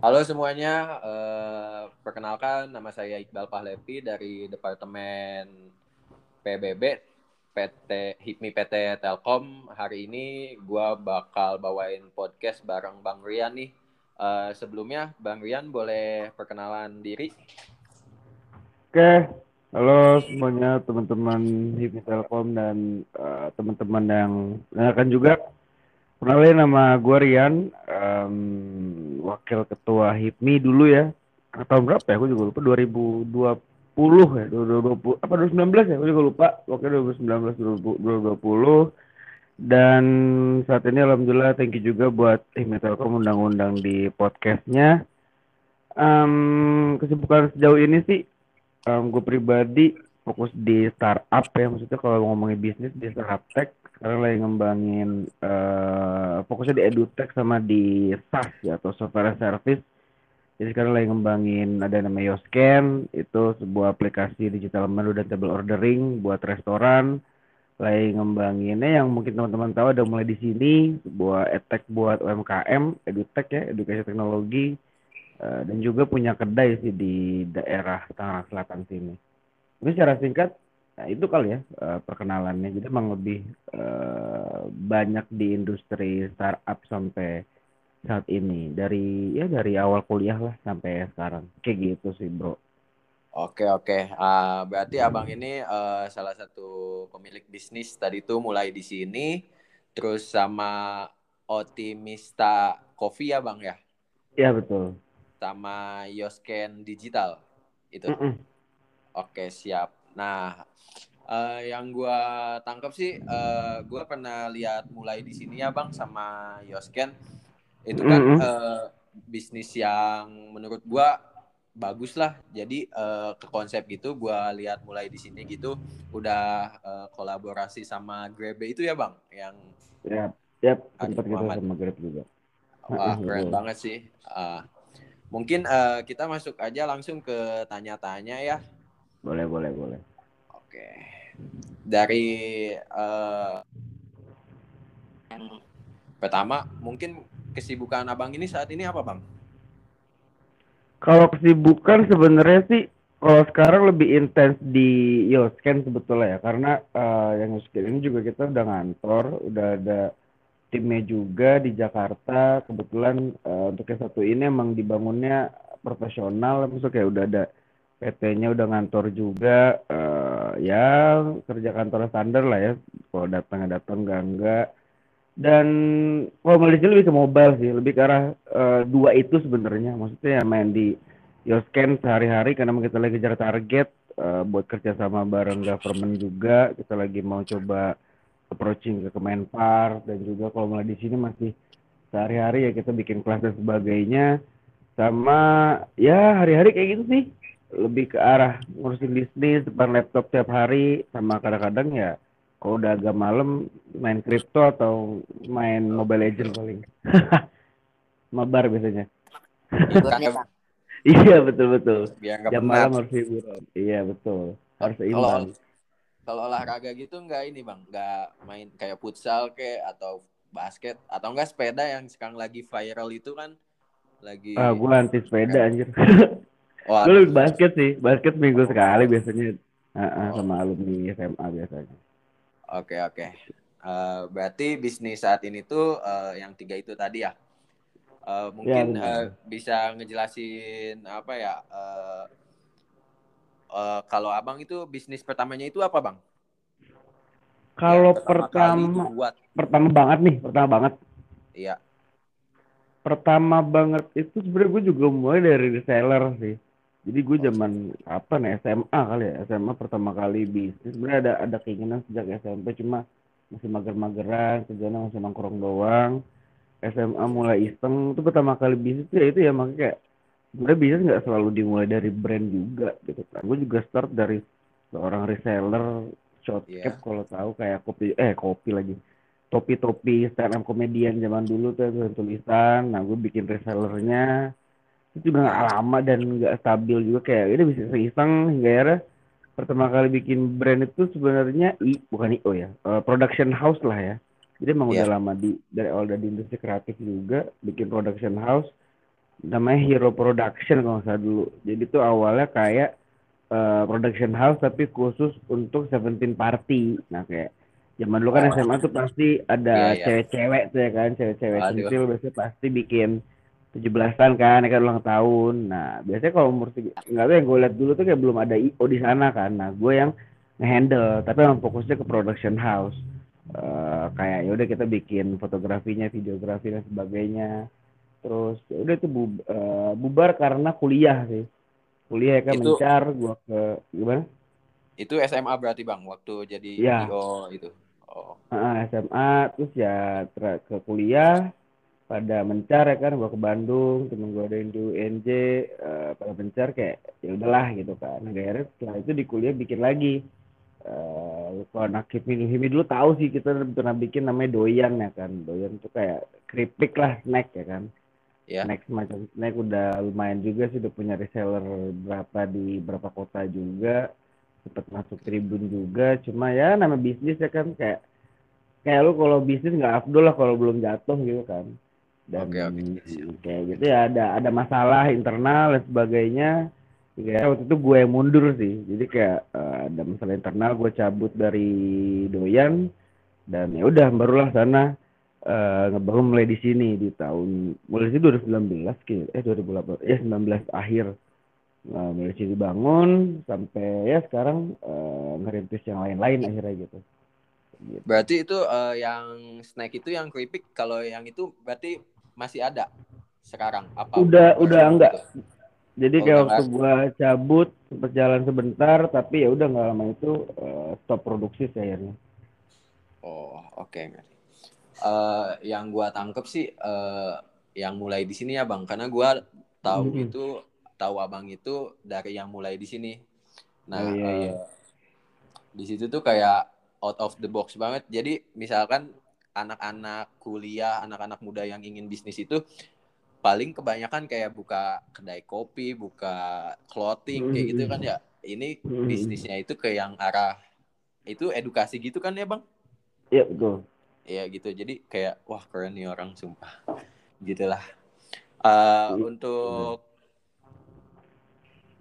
Halo semuanya, uh, perkenalkan nama saya Iqbal Pahlevi dari Departemen PBB PT HIPMI PT Telkom. Hari ini gue bakal bawain podcast bareng Bang Rian nih. Uh, sebelumnya Bang Rian boleh perkenalan diri? Oke, halo semuanya teman-teman HIPMI Telkom dan uh, teman-teman yang mendengarkan juga. Kenalin nama gue Rian, um, wakil ketua HIPMI dulu ya. Tahun berapa ya? Gue juga lupa. 2020 ya, 2020 apa 2019 ya? Gue juga lupa. Wakil 2019 2020. Dan saat ini alhamdulillah thank you juga buat HIPMI Telkom undang-undang di podcastnya. Um, kesibukan sejauh ini sih, um, gue pribadi fokus di startup ya. Maksudnya kalau ngomongin bisnis di startup tech sekarang lagi ngembangin uh, fokusnya di edutech sama di SaaS ya atau software service. Jadi sekarang lagi ngembangin ada namanya Yoscan itu sebuah aplikasi digital menu dan table ordering buat restoran. Lagi ngembanginnya yang mungkin teman-teman tahu ada mulai di sini sebuah edtech buat UMKM edutech ya edukasi teknologi. Uh, dan juga punya kedai sih di daerah Tangerang Selatan sini. Ini secara singkat Nah, itu kali ya uh, perkenalannya. Jadi emang lebih uh, banyak di industri startup sampai saat ini dari ya dari awal kuliah lah sampai sekarang. Kayak gitu sih, Bro. Oke, oke. Uh, berarti Abang ini uh, salah satu pemilik bisnis tadi itu mulai di sini terus sama Otimista Coffee ya, Bang ya? Iya, betul. Sama Yoscan Digital itu. Mm -mm. Oke, siap. Nah, uh, yang gue tangkap sih, uh, eh, gue pernah lihat mulai di sini ya bang sama Yosken, itu kan mm -hmm. uh, bisnis yang menurut gue bagus lah. Jadi uh, ke konsep gitu, gue lihat mulai di sini gitu, udah uh, kolaborasi sama Grab itu ya bang, yang ya, ya sempat kita sama Grab juga. Wah keren banget sih. Uh, mungkin uh, kita masuk aja langsung ke tanya-tanya ya. Boleh, boleh, boleh. Oke. Dari uh, pertama, mungkin kesibukan abang ini saat ini apa, bang? Kalau kesibukan sebenarnya sih kalau sekarang lebih intens di Yoscan sebetulnya ya karena uh, yang Yoscan ini juga kita udah ngantor, udah ada timnya juga di Jakarta. Kebetulan uh, untuk yang satu ini emang dibangunnya profesional, maksudnya kayak udah ada PT-nya udah ngantor juga uh, ya kerja kantor standar lah ya. Kalau datang datang enggak enggak dan kalau Malaysia lebih ke mobile sih lebih ke arah uh, dua itu sebenarnya. Maksudnya ya main di Yoscan sehari-hari karena kita lagi kejar target uh, buat kerja sama bareng government juga. Kita lagi mau coba approaching ke Kemenpar dan juga kalau mulai di sini masih sehari-hari ya kita bikin kelas dan sebagainya. Sama ya hari-hari kayak gitu sih lebih ke arah ngurusin bisnis depan laptop tiap hari sama kadang-kadang ya kalau udah agak malam main kripto atau main Mobile Legend paling. Mabar biasanya. iya betul betul. Jam malam harus hiburan. Iya betul. Harus seimbang. Kalau olahraga gitu enggak ini bang, enggak main kayak futsal ke atau basket atau enggak sepeda yang sekarang lagi viral itu kan lagi. Ah, gue anti sepeda anjir. Wah, gue lebih basket sih, basket minggu sekali biasanya uh, uh, oh. sama alumni SMA biasanya. Oke okay, oke. Okay. Uh, eh, berarti bisnis saat ini tuh uh, yang tiga itu tadi ya. Uh, mungkin ya, uh, bisa ngejelasin apa ya? Uh, uh, kalau abang itu bisnis pertamanya itu apa bang? Kalau pertama, pertama, pertama banget nih, pertama banget. Iya. Pertama banget itu sebenarnya gue juga mulai dari reseller sih jadi gue zaman apa nih SMA kali ya? SMA pertama kali bisnis. Sebenarnya ada ada keinginan sejak SMP cuma masih mager-mageran kerjanya masih nongkrong doang. SMA mulai iseng itu pertama kali bisnis ya itu ya makanya kayak sebenarnya bisnis nggak selalu dimulai dari brand juga gitu kan. Gue juga start dari seorang reseller short yeah. cap kalau tahu kayak kopi eh kopi lagi. Topi-topi stand up komedian zaman dulu tuh tulisan nah gue bikin resellernya itu juga gak lama dan gak stabil juga kayak ini bisa iseng hingga akhirnya pertama kali bikin brand itu sebenarnya i bukan io ya uh, production house lah ya jadi emang yeah. udah lama di dari awal dari industri kreatif juga bikin production house namanya Hero Production kalau nggak salah dulu. Jadi tuh awalnya kayak uh, production house tapi khusus untuk Seventeen Party. Nah kayak zaman dulu kan oh. SMA tuh pasti ada yeah, yeah. cewek-cewek tuh ya kan, cewek-cewek kecil biasanya pasti bikin tujuh belasan kan, ya kan ulang tahun. Nah biasanya kalau umur nggak tahu yang gue lihat dulu tuh kayak belum ada IO di sana kan. Nah gue yang ngehandle, tapi emang fokusnya ke production house. Uh, kayak ya udah kita bikin fotografinya, videografi dan sebagainya terus ya udah itu bu, uh, bubar karena kuliah sih kuliah ya kan itu, mencar gua ke gimana itu SMA berarti bang waktu jadi ya. IO itu oh uh, SMA terus ya ke kuliah pada mencar ya kan gua ke Bandung temen gua ada yang di UNJ uh, pada mencar kayak ya udahlah gitu kan. Akhirnya setelah itu di kuliah bikin lagi. Uh, kalau anak himi dulu tahu sih kita pernah bikin namanya doyan ya kan. Doyan itu kayak keripik lah snack ya kan. Yeah. Next macam Snack udah lumayan juga sih udah punya reseller berapa di berapa kota juga. Sempat masuk tribun juga cuma ya nama bisnis ya kan kayak kayak lu kalau bisnis nggak afdol lah kalau belum jatuh gitu kan dan okay, okay. kayak gitu ya ada ada masalah internal dan sebagainya. Ya waktu itu gue yang mundur sih. Jadi kayak uh, ada masalah internal gue cabut dari doyan. Dan ya udah barulah sana uh, ngebangun mulai di sini di tahun mulai di 2019 gitu eh 2008 ya 19 akhir. Nah, mulai sini bangun sampai ya sekarang uh, ngerintis yang lain-lain akhirnya gitu. gitu. Berarti itu uh, yang snack itu yang keripik kalau yang itu berarti masih ada sekarang apa? Udah udah enggak. Gitu? Jadi oh, kayak waktu gua cabut sempat jalan sebentar tapi ya udah nggak lama itu uh, stop produksi akhirnya. Oh, oke okay uh, yang gua tangkep sih uh, yang mulai di sini ya bang karena gua tahu mm-hmm. itu tahu abang itu dari yang mulai di sini nah oh, iya. uh, di situ tuh kayak out of the box banget jadi misalkan anak-anak kuliah anak-anak muda yang ingin bisnis itu paling kebanyakan kayak buka kedai kopi buka clothing kayak gitu kan ya. Ini bisnisnya itu ke yang arah itu edukasi gitu kan ya bang? Iya betul. Ya gitu. Jadi kayak wah keren nih orang sumpah. Gitulah. Uh, untuk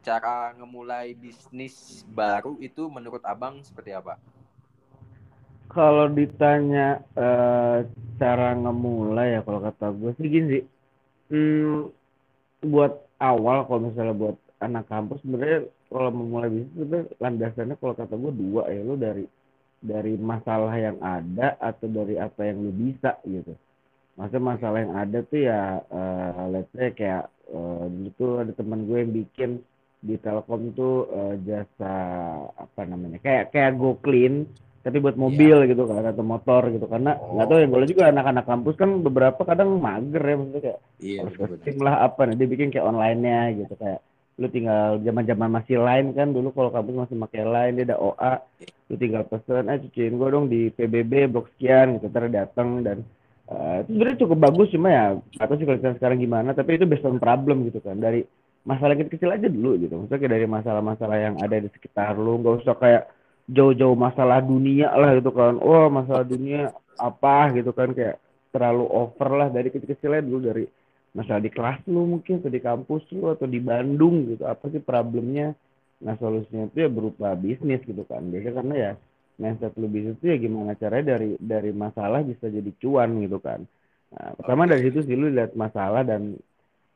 cara ngemulai bisnis baru itu menurut abang seperti apa kalau ditanya uh, cara ngemulai ya kalau kata gue sih gini sih. Hmm, buat awal kalau misalnya buat anak kampus sebenarnya kalau memulai bisnis itu landasannya kalau kata gue dua ya lo dari dari masalah yang ada atau dari apa yang lu bisa gitu. Maksudnya masalah yang ada tuh ya uh, let's say kayak uh, dulu tuh ada teman gue yang bikin di Telkom tuh uh, jasa apa namanya kayak kayak go clean tapi buat mobil yeah. gitu kan atau motor gitu karena nggak oh. tahu yang boleh juga anak-anak kampus kan beberapa kadang mager ya maksudnya kayak yeah, harus lah apa nih dia bikin kayak online-nya gitu kayak lu tinggal zaman-zaman masih lain kan dulu kalau kampus masih pakai lain dia ada OA lu tinggal pesen eh cuciin gue dong di PBB blok sekian gitu ntar datang dan uh, itu sebenarnya cukup bagus cuma ya atau sih kalau sekarang gimana tapi itu based on problem gitu kan dari masalah kecil-kecil aja dulu gitu maksudnya kayak dari masalah-masalah yang ada di sekitar lu nggak usah kayak jauh-jauh masalah dunia lah gitu kan. Oh masalah dunia apa gitu kan kayak terlalu over lah dari kecil-kecilnya. Dulu dari masalah di kelas lu mungkin atau di kampus lu atau di Bandung gitu. Apa sih problemnya? Nah solusinya itu ya berupa bisnis gitu kan. Biasanya karena ya mindset lu bisnis itu ya gimana caranya dari dari masalah bisa jadi cuan gitu kan. Nah, pertama dari situ sih lu lihat masalah dan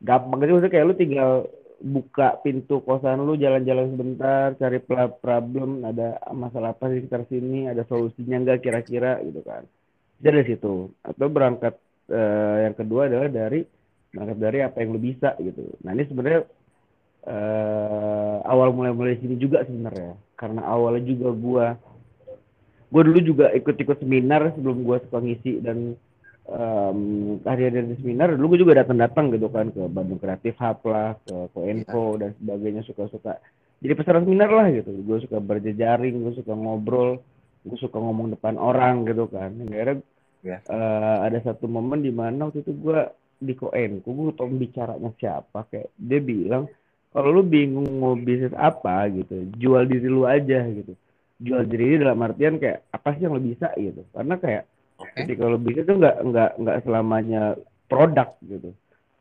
gampang. Gitu kayak lu tinggal buka pintu kosan lu jalan-jalan sebentar cari problem ada masalah apa sih sekitar sini ada solusinya enggak kira-kira gitu kan. Jadi dari situ. Atau berangkat uh, yang kedua adalah dari berangkat dari apa yang lu bisa gitu. Nah ini sebenarnya uh, awal mulai-mulai sini juga sebenarnya. Karena awalnya juga gua gua dulu juga ikut-ikut seminar sebelum gua suka ngisi dan um, hari di seminar dulu gua juga datang-datang gitu kan ke Bandung Kreatif Hub lah ke Koenko ya. dan sebagainya suka-suka jadi peserta seminar lah gitu gua suka berjejaring gua suka ngobrol gua suka ngomong depan orang gitu kan akhirnya ya. uh, ada satu momen di mana waktu itu gua di Koenku gue tau bicaranya siapa kayak dia bilang kalau lu bingung mau bisnis apa gitu jual diri lu aja gitu jual diri dalam artian kayak apa sih yang lo bisa gitu karena kayak okay. jadi kalau bisnis tuh nggak nggak nggak selamanya produk gitu.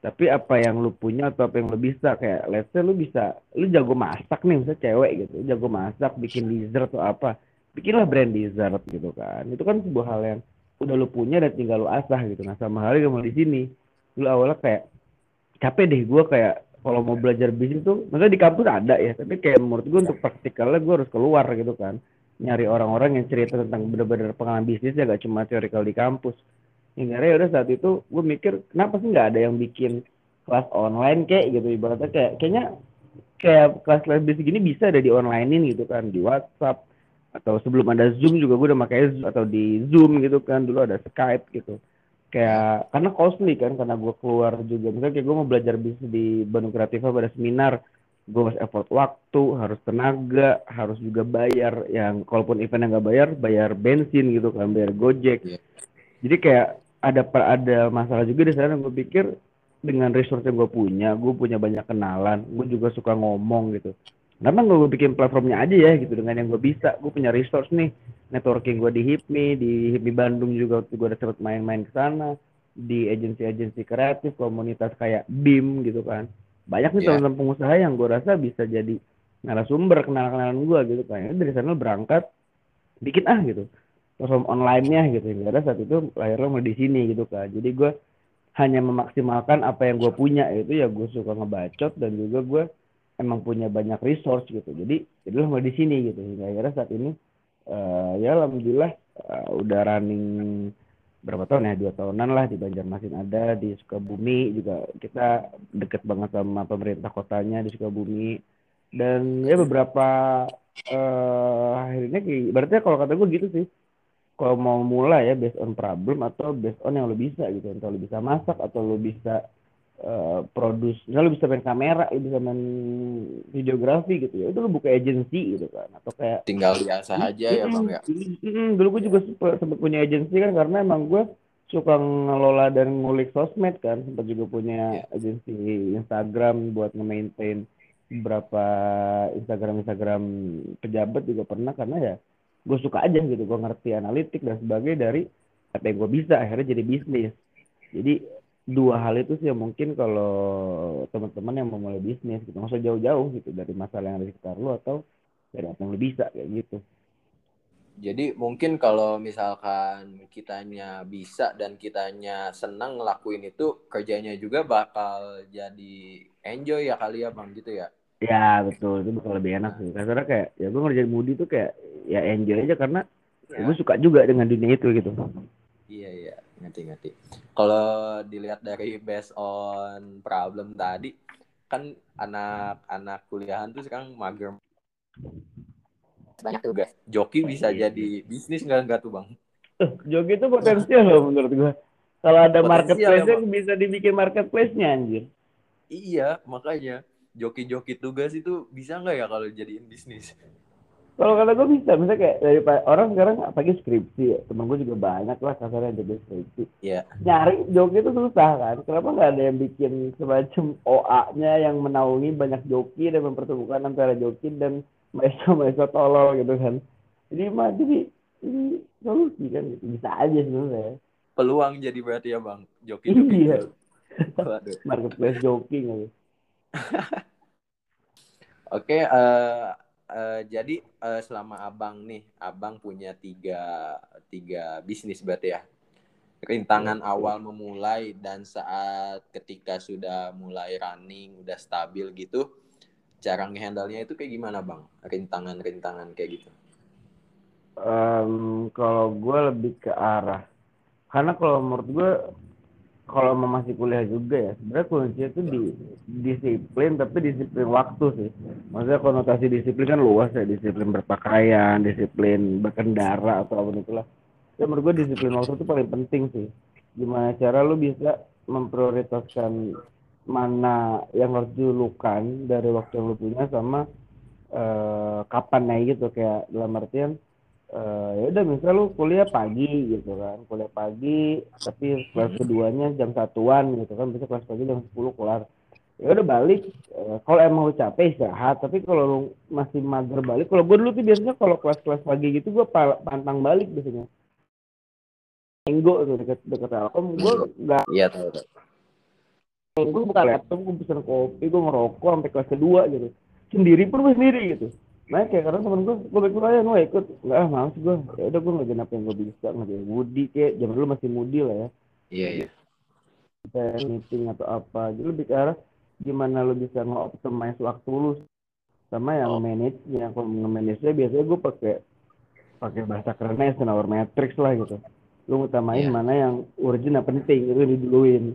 Tapi apa yang lu punya atau apa yang lu bisa kayak let's say lu bisa lu jago masak nih misalnya cewek gitu jago masak bikin dessert atau apa bikinlah brand dessert gitu kan. Itu kan sebuah hal yang udah lu punya dan tinggal lu asah gitu. Nah sama halnya mau di sini lu awalnya kayak capek deh gue kayak kalau mau belajar bisnis tuh maksudnya di kampus ada ya tapi kayak menurut gue untuk praktikalnya gue harus keluar gitu kan nyari orang-orang yang cerita tentang bener-bener pengalaman bisnis ya gak cuma teorikal di kampus. Hingga ya udah saat itu gue mikir kenapa sih nggak ada yang bikin kelas online kayak gitu? Ibaratnya kayak kayaknya kayak kelas kelas bisnis gini bisa ada di onlinein gitu kan di WhatsApp atau sebelum ada Zoom juga gue udah pakai atau di Zoom gitu kan dulu ada Skype gitu. Kayak karena costly kan karena gue keluar juga. Misalnya kayak gue mau belajar bisnis di Bandung Kreatif pada seminar gue harus effort waktu harus tenaga harus juga bayar yang kalaupun event yang nggak bayar bayar bensin gitu kan bayar gojek yeah. jadi kayak ada ada masalah juga di sana gue pikir dengan resource yang gue punya gue punya banyak kenalan gue juga suka ngomong gitu Kenapa nggak gue bikin platformnya aja ya gitu dengan yang gue bisa. Gue punya resource nih, networking gue di HIPMI, di HIPMI Bandung juga gue udah sempet main-main ke sana, di agensi-agensi kreatif, komunitas kayak BIM gitu kan. Banyak nih yeah. teman-teman pengusaha yang gue rasa bisa jadi narasumber kenalan-kenalan gue gitu kan. Ya, dari sana berangkat, bikin ah gitu. Platform online-nya gitu. Hingga saat itu lahirnya mulai di sini gitu kan. Jadi gue hanya memaksimalkan apa yang gue punya itu ya gue suka ngebacot dan juga gue emang punya banyak resource gitu jadi jadilah mau di sini gitu hingga akhirnya saat ini uh, ya alhamdulillah uh, udah running berapa tahun ya? Dua tahunan lah di Banjarmasin ada di Sukabumi juga kita deket banget sama pemerintah kotanya di Sukabumi. Dan ya beberapa uh, akhirnya berarti kalau kata gue gitu sih. Kalau mau mulai ya based on problem atau based on yang lo bisa gitu entah lo bisa masak atau lo bisa uh, produce misalnya lu bisa main kamera lu bisa main videografi gitu ya itu lu buka agency gitu kan atau kayak tinggal biasa aja ya bang ya. Dulu gue juga sempat punya agency kan karena emang gue suka ngelola dan ngulik sosmed kan sempat juga punya yeah. agensi Instagram buat nge-maintain beberapa Instagram Instagram pejabat juga pernah karena ya gue suka aja gitu gue ngerti analitik dan sebagainya dari apa yang gue bisa akhirnya jadi bisnis. Jadi dua hal itu sih yang mungkin kalau teman-teman yang mau mulai bisnis gitu nggak usah jauh-jauh gitu dari masalah yang ada di sekitar lu atau dari apa yang lu bisa kayak gitu. Jadi mungkin kalau misalkan kitanya bisa dan kitanya senang ngelakuin itu kerjanya juga bakal jadi enjoy ya kali ya bang gitu ya? Ya betul. Itu bakal lebih enak sih. Karena kayak ya gue ngerjain Moody tuh kayak ya enjoy aja karena ya. gue suka juga dengan dunia itu gitu. Iya iya. Ngerti ngerti kalau dilihat dari based on problem tadi kan anak-anak kuliahan tuh sekarang mager. Banyak. Tugas joki bisa iya. jadi bisnis nggak nggak tuh bang? Joki itu potensial loh menurut gua. Kalau ada marketplace-nya bisa dibikin marketplace-nya anjir. Iya makanya joki-joki tugas itu bisa nggak ya kalau jadiin bisnis kalau kata gue bisa, misalnya kayak dari orang sekarang apalagi skripsi ya, temen gue juga banyak lah kasarnya jadi skripsi. Iya. Yeah. Nyari joki itu susah kan, kenapa nggak ada yang bikin semacam OA-nya yang menaungi banyak joki dan mempertemukan antara joki dan maestro-maestro tolol gitu kan. Jadi mah jadi ini solusi kan gitu. bisa aja sebenarnya. Peluang jadi berarti ya bang, joki-joki. Iya. Marketplace joki gitu. Oke, okay, uh, uh, jadi uh, selama abang nih, abang punya tiga tiga bisnis berarti ya. Rintangan ya. awal memulai dan saat ketika sudah mulai running, udah stabil gitu, cara ngehandle-nya itu kayak gimana bang? Rintangan-rintangan kayak gitu? Um, kalau gue lebih ke arah, karena kalau menurut gue kalau mau masih kuliah juga ya sebenarnya kuncinya itu di disiplin tapi disiplin waktu sih. Maksudnya konotasi disiplin kan luas ya disiplin berpakaian disiplin berkendara atau apa itulah. Ya menurut gue disiplin waktu itu paling penting sih. Gimana cara lu bisa memprioritaskan mana yang harus dilukan dari waktu yang lu punya sama uh, kapan nih gitu. Kayak dalam artian uh, ya udah misal lu kuliah pagi gitu kan kuliah pagi tapi kelas keduanya jam satuan gitu kan bisa kelas pagi jam sepuluh kelar. Ya udah balik. Uh, kalau emang lu capek istirahat. Tapi kalau lu masih mager balik kalau gue dulu tuh biasanya kalau kelas-kelas pagi gitu gue pantang balik biasanya. Minggu tuh deket deket telkom gue nggak iya tahu gue buka laptop gue pesen kopi gue ngerokok sampai kelas kedua gitu. Sendiri pun gue sendiri gitu nah kayak karena temen gue gue baik aja gue ikut. Nggak ah males gue ya udah gue ngerjain apa yang gue bisa. Ngerjain Woody kayak zaman dulu masih Moody lah ya. Iya iya. Kayak meeting atau apa. Jadi lebih ke arah gimana lo bisa nge-optimize waktu lu. Sama yang oh. manage yang kalau nge-manage biasanya gue pakai pakai bahasa kerennya senawar matrix lah gitu. Lu utamain yeah. mana yang urgent apa penting itu diduluin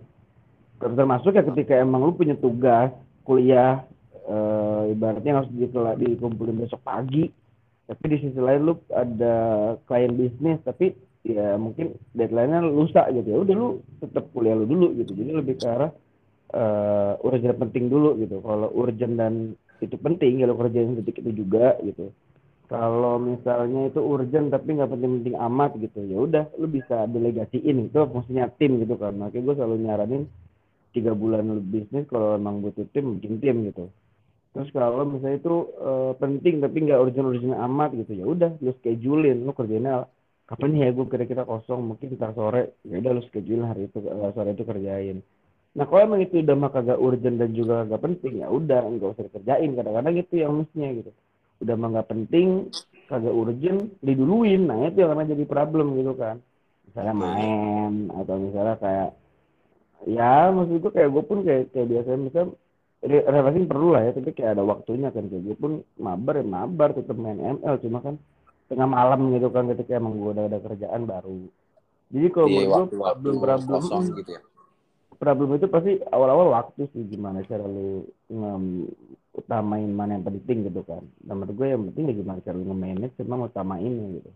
termasuk ya ketika emang lu punya tugas kuliah e, ibaratnya harus dikumpulin besok pagi. Tapi di sisi lain lu ada klien bisnis tapi ya mungkin deadline-nya lusa gitu. Ya udah lu tetap kuliah lu dulu gitu. Jadi lebih ke arah uh, urgent penting dulu gitu. Kalau urgent dan itu penting ya lu kerjain detik itu juga gitu. Kalau misalnya itu urgent tapi nggak penting-penting amat gitu ya udah lu bisa delegasiin. Itu fungsinya tim gitu kan. Makanya gue selalu nyaranin tiga bulan bisnis kalau emang butuh tim bikin tim gitu terus kalau misalnya itu uh, penting tapi nggak urgent-urgent amat gitu ya udah lu schedulein lu kerjainnya kapan ya gue kira-kira kosong mungkin ntar sore ya udah lu schedule hari itu uh, sore itu kerjain. Nah kalau emang itu udah mah kagak urgent dan juga gak penting ya udah nggak usah dikerjain. Kadang-kadang itu yang mestinya gitu. Udah mah nggak penting kagak urgent diduluin. Nah itu yang namanya jadi problem gitu kan. Misalnya main atau misalnya kayak ya maksud gue kayak gue pun kayak kayak biasanya misalnya refreshing perlu lah ya tapi kayak ada waktunya kan kayak gue pun mabar ya mabar tetap main ML cuma kan tengah malam gitu kan ketika emang gue udah ada kerjaan baru jadi kalau gue problem problem gitu ya problem itu pasti awal-awal waktu sih gimana cara lu utamain mana yang penting gitu kan. Dan menurut gue yang penting ya gimana cara nge-manage sama utamainnya gitu.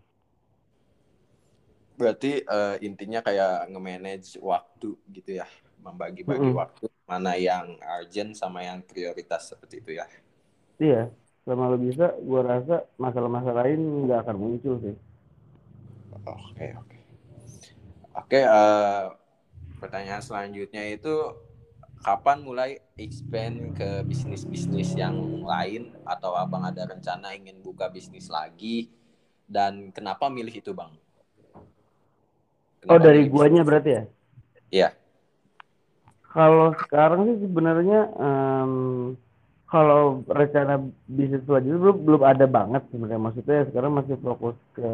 Berarti uh, intinya kayak nge-manage waktu gitu ya, membagi-bagi mm -hmm. waktu mana yang urgent sama yang prioritas seperti itu ya. Iya, selama lo bisa, gue rasa masalah-masalah lain nggak akan muncul sih. Oke oke. Oke, uh, pertanyaan selanjutnya itu kapan mulai expand ke bisnis-bisnis yang lain atau abang ada rencana ingin buka bisnis lagi dan kenapa milih itu bang? Kenapa oh dari guanya berarti ya? Iya. Kalau sekarang sih sebenarnya um, kalau rencana bisnis selanjutnya belum belum ada banget sebenarnya. Maksudnya sekarang masih fokus ke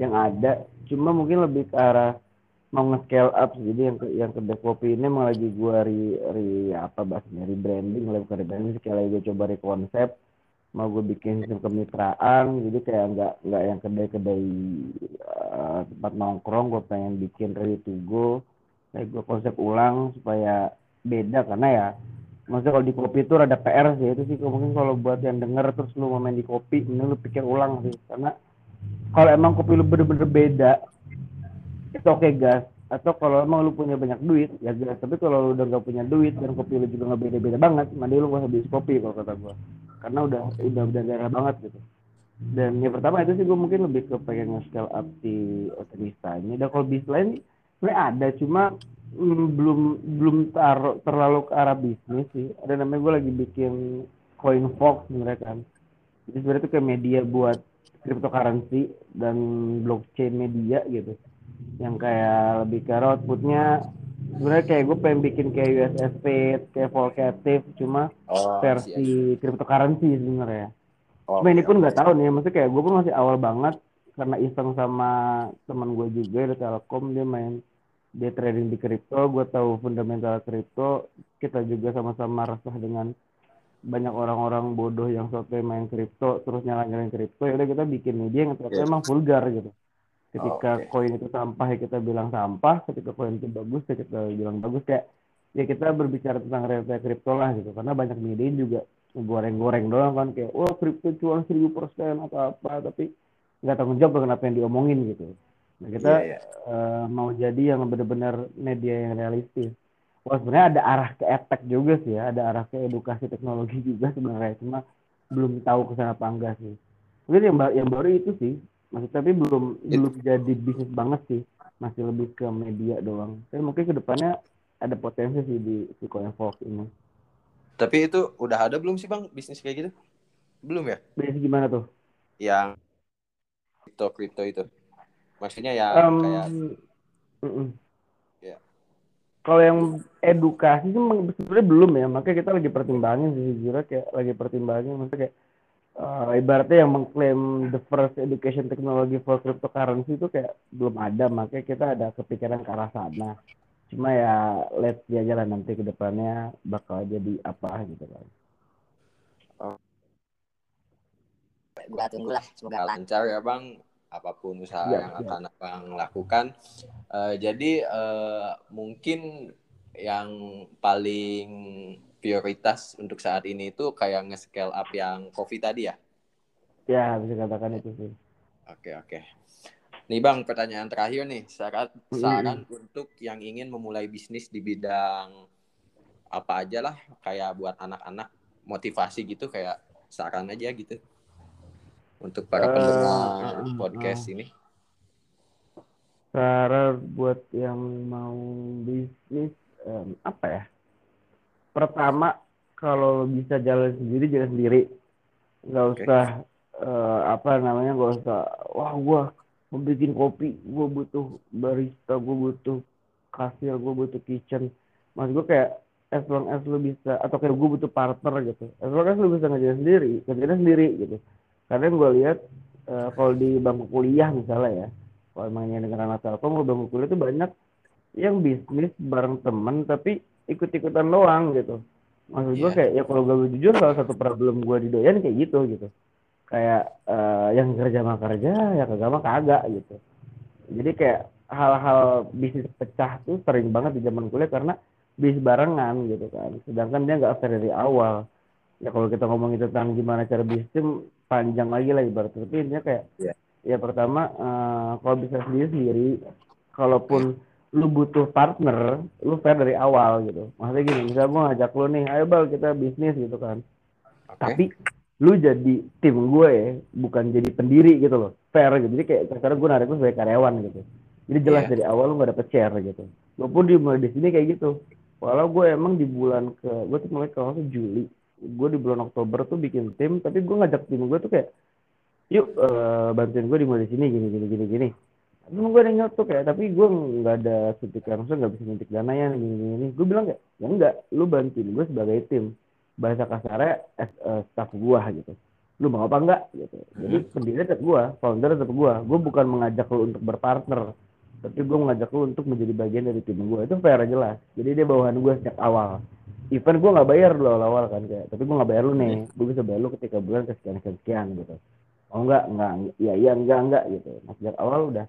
yang ada. Cuma mungkin lebih ke arah mau nge-scale up jadi yang ke, yang kedai kopi ini emang lagi gua ri, ri apa bahasanya rebranding lagi bukan rebranding sekali lagi gue coba rekonsep mau gue bikin sistem kemitraan. Jadi kayak nggak nggak yang kedai-kedai uh, tempat nongkrong gue pengen bikin ready to go kayak gue konsep ulang supaya beda karena ya maksudnya kalau di kopi itu ada PR sih itu sih mungkin kalau buat yang denger terus lu mau main di kopi mending lu pikir ulang sih. Karena kalau emang kopi lu bener-bener beda itu oke okay, gas. Atau kalau emang lu punya banyak duit ya gas. Tapi kalau lu udah gak punya duit dan kopi lu juga gak beda-beda banget mending lu gak beli kopi kalau kata gua. Karena udah udah udah darah banget gitu. Dan yang pertama itu sih gue mungkin lebih ke pengen nge-scale up di otorisanya dan kalau bis lain sebenarnya ada cuma mm, belum belum tar, terlalu ke arah bisnis sih. Ada namanya gue lagi bikin coin fox sebenarnya kan. Jadi sebenarnya itu kayak media buat cryptocurrency dan blockchain media gitu. Yang kayak lebih ke outputnya sebenarnya kayak gue pengen bikin kayak USSP kayak Volcative cuma oh, versi cryptocurrency sebenarnya. Oh, cuma ini pun nggak tahu nih maksudnya kayak gue pun masih awal banget karena iseng sama teman gue juga di Telkom dia main dia trading di kripto gue tahu fundamental kripto kita juga sama-sama resah dengan banyak orang-orang bodoh yang sotoy main kripto terus nyala-nyalain kripto ya udah kita bikin media yang ternyata yeah. emang vulgar gitu ketika okay. koin itu sampah ya kita bilang sampah ketika koin itu bagus ya kita bilang bagus kayak ya kita berbicara tentang realita kripto lah gitu karena banyak media juga goreng-goreng doang kan kayak oh kripto cuan seribu persen atau apa tapi nggak tanggung jawab kenapa yang diomongin gitu. Nah kita yeah, yeah. Uh, mau jadi yang benar-benar media yang realistis. Wah sebenarnya ada arah ke etek juga sih ya ada arah ke edukasi teknologi juga sebenarnya cuma belum tahu ke sana apa enggak sih. Mungkin yang, yang baru itu sih masih tapi belum It, belum jadi bisnis banget sih masih lebih ke media doang. Tapi mungkin ke depannya ada potensi sih di si Fox ini. Tapi itu udah ada belum sih bang bisnis kayak gitu? Belum ya? Bisnis gimana tuh? Yang kripto kripto itu. Maksudnya ya um, kayak -uh. ya. Kalau yang edukasi sih sebenarnya belum ya makanya kita lagi pertimbangin sih jujur kayak lagi pertimbangin maksudnya kayak uh, ibaratnya yang mengklaim the first education technology for cryptocurrency itu kayak belum ada makanya kita ada kepikiran ke arah sana. Cuma ya let's see aja lah nanti ke depannya bakal jadi apa gitu kan gua tunggu lah semoga lancar ya bang apa pun usaha ya, yang ya. akan abang lakukan uh, jadi uh, mungkin yang paling prioritas untuk saat ini itu kayak nge-scale up yang coffee tadi ya? Ya, bisa katakan itu sih. Oke, oke. Nih Bang, pertanyaan terakhir nih. Saran, saran mm. untuk yang ingin memulai bisnis di bidang apa aja lah, kayak buat anak-anak motivasi gitu, kayak saran aja gitu. Untuk para pendengar uh, podcast uh. ini. Saran buat yang mau bisnis um, apa ya? pertama kalau bisa jalan sendiri jalan sendiri nggak usah uh, apa namanya nggak usah wah gue mau bikin kopi gue butuh barista gue butuh kasir gue butuh kitchen mas gue kayak as long as lu bisa atau kayak gue butuh partner gitu as long as lu bisa ngajarin sendiri kerjanya sendiri gitu karena gue lihat uh, kalau di bangku kuliah misalnya ya kalau emangnya dengan anak telkom bangku kuliah itu banyak yang bisnis bareng temen tapi ikut-ikutan doang gitu. Maksud gue yeah. kayak ya kalau gue jujur salah satu problem gue di doyan kayak gitu gitu. Kayak uh, yang kerja mah kerja ya kagak mah kagak gitu. Jadi kayak hal-hal bisnis pecah tuh sering banget di zaman kuliah karena bisnis barengan gitu kan. Sedangkan dia nggak fair dari awal ya kalau kita ngomongin tentang gimana cara bisnis panjang lagi lah ibarat tapi intinya kayak yeah. ya pertama uh, kalau bisa sendiri sendiri kalaupun lu butuh partner, lu fair dari awal gitu. Maksudnya gini, misalnya gue ngajak lu nih, ayo bal kita bisnis gitu kan. Okay. Tapi lu jadi tim gue ya, bukan jadi pendiri gitu loh. Fair gitu. Jadi kayak sekarang gue narik lu sebagai karyawan gitu. Jadi jelas yeah. dari awal lu gak dapet share gitu. Gue pun di mulai di sini kayak gitu. Walau gue emang di bulan ke, gue tuh mulai kalau Juli, gue di bulan Oktober tuh bikin tim, tapi gue ngajak tim gue tuh kayak, yuk uh, bantuin gue di mulai sini gini gini gini gini Emang gue ada nyotok ya, tapi gue nggak ada suntik langsung, nggak bisa suntik dana ya, gini, gini, gini. Gue bilang kayak, ya enggak, lu bantuin gue sebagai tim. Bahasa kasarnya, as, uh, staff gue gitu. Lu mau apa enggak? Gitu. Jadi hmm. pendiri tetap gue, founder tetap gue. Gue bukan mengajak lu untuk berpartner, tapi gue mengajak lu untuk menjadi bagian dari tim gue. Itu fair jelas. Jadi dia bawahan gue sejak awal. Even gue nggak bayar lo awal kan kayak, tapi gue nggak bayar lu nih. Hmm. Gue bisa bayar lu ketika bulan kesekian sekian gitu. Oh enggak, enggak, iya iya enggak enggak gitu. Nah sejak awal udah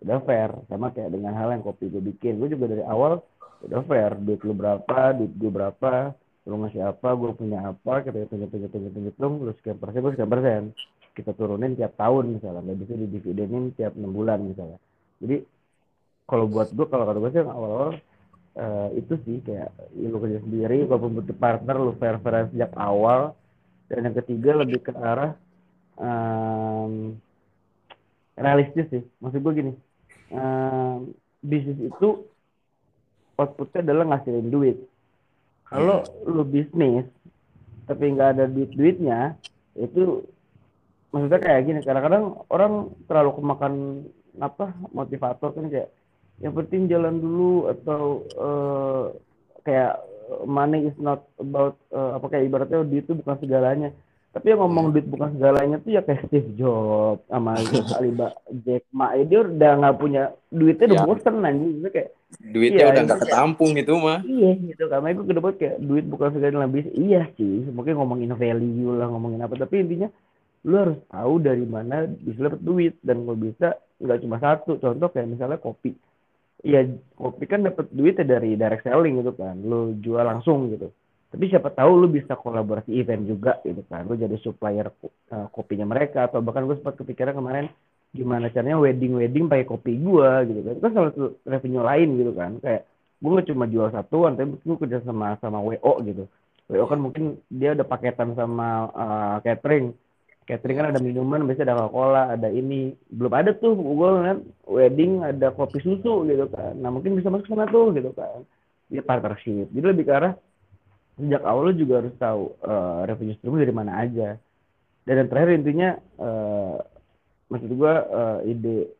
udah fair sama kayak dengan hal yang kopi gue bikin gue juga dari awal udah fair duit lu berapa duit gue berapa lu ngasih apa gue punya apa kita hitung hitung hitung hitung hitung lu sekian persen gue sekian persen kita turunin tiap tahun misalnya nggak bisa didividenin tiap enam bulan misalnya jadi kalau buat gue kalau kata gue sih awal awal uh, itu sih kayak ya, lu kerja sendiri kalau butuh partner lu fair fair sejak awal. Dan yang ketiga lebih ke arah um, realistis sih. Maksud gue gini uh, bisnis itu outputnya adalah ngasilin duit. Kalau lu bisnis tapi nggak ada duit duitnya itu maksudnya kayak gini. Kadang-kadang orang terlalu kemakan apa motivator kan kayak yang penting jalan dulu atau uh, kayak money is not about uh, apa kayak ibaratnya duit itu bukan segalanya. Tapi yang ngomong duit bukan segalanya tuh ya kayak Steve Jobs sama Alibaba Jack Ma eh, dia udah nggak punya duitnya udah ya. bosen anjing. Itu kayak duitnya iya, udah nggak ketampung itu mah iya gitu. Karena itu kedua kayak duit bukan segalanya lebih iya sih mungkin ngomongin value lah ngomongin apa. Tapi intinya lu harus tahu dari mana bisa dapat duit. Dan kalau bisa nggak cuma satu. Contoh kayak misalnya kopi Iya kopi kan dapat duitnya dari direct selling gitu kan. Lu jual langsung gitu. Tapi siapa tahu lu bisa kolaborasi event juga gitu kan. Lu jadi supplier uh, kopinya mereka atau bahkan gue sempat kepikiran kemarin gimana caranya wedding wedding pakai kopi gue gitu kan. Itu kan salah satu revenue lain gitu kan. Kayak gue gak cuma jual satuan tapi gue kerja sama sama wo gitu. Wo kan mungkin dia ada paketan sama uh, catering catering kan ada minuman biasanya ada coca ada ini. Belum ada tuh gue ngeliat wedding ada kopi susu gitu kan. Nah mungkin bisa masuk sana tuh gitu kan. Dia partnership jadi lebih ke arah sejak awal lo juga harus tahu uh, revenue stream dari mana aja. Dan yang terakhir intinya uh, maksud gue uh, ide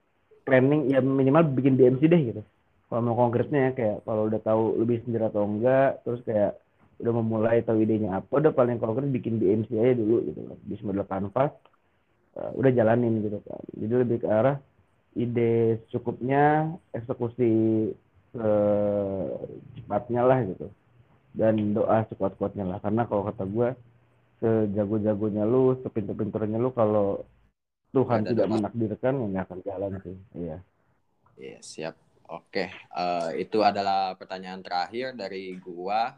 planning ya minimal bikin DMC deh gitu. Kalau mau konkretnya ya kayak kalau udah tahu lebih sendiri atau enggak terus kayak udah memulai tahu idenya apa udah paling konkret bikin BMC aja dulu gitu loh. Di model kanvas uh, udah jalanin gitu kan. Jadi lebih ke arah ide cukupnya eksekusi secepatnya lah gitu. Dan doa sekuat-kuatnya lah. Karena kalau kata gue sejago-jagonya lu sepinter-pinternya lu kalau Tuhan tidak menakdirkan ya nggak akan jalan sih. Iya. Iya siap. Oke uh, itu adalah pertanyaan terakhir dari gua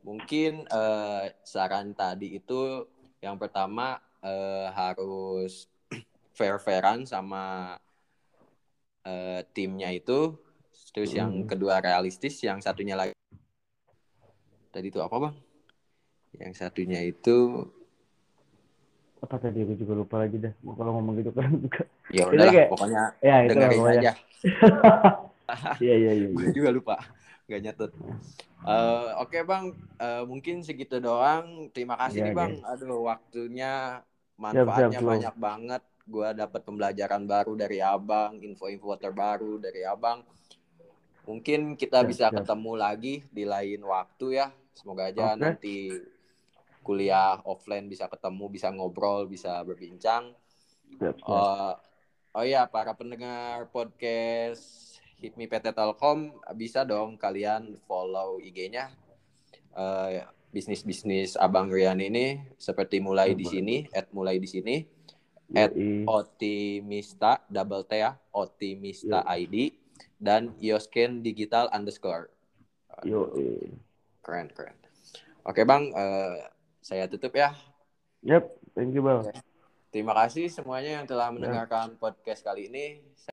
mungkin uh, saran tadi itu yang pertama uh, harus fair-fairan sama uh, timnya itu. Terus hmm. yang kedua realistis yang satunya lagi. Tadi itu apa bang? Yang satunya itu apa tadi? Aku juga lupa lagi dah kalau ngomong gitu kan ya udah kayak, pokoknya ya, dengerin aja. iya iya iya gue juga lupa gak nyatut. Uh, oke okay, bang. Uh, mungkin segitu doang. Terima kasih ya, nih bang. ya. aduh waktunya manfaatnya siap, siap, banyak banget. Gue dapat pembelajaran baru dari abang info-info terbaru dari abang. Mungkin kita siap, bisa ketemu lagi di lain waktu ya. Semoga aja okay. nanti kuliah offline bisa ketemu bisa ngobrol bisa berbincang. Uh, oh ya para pendengar podcast Hipmi PT Telkom bisa dong kalian follow IG-nya uh, eh, bisnis bisnis Abang Rian ini seperti mulai di sini at mulai di sini at Otimista double T ya Otimista ID dan Yosken Digital underscore. Yo, keren keren. Oke bang, uh, saya tutup ya. Yep, thank you bang. Terima kasih semuanya yang telah mendengarkan yep. podcast kali ini.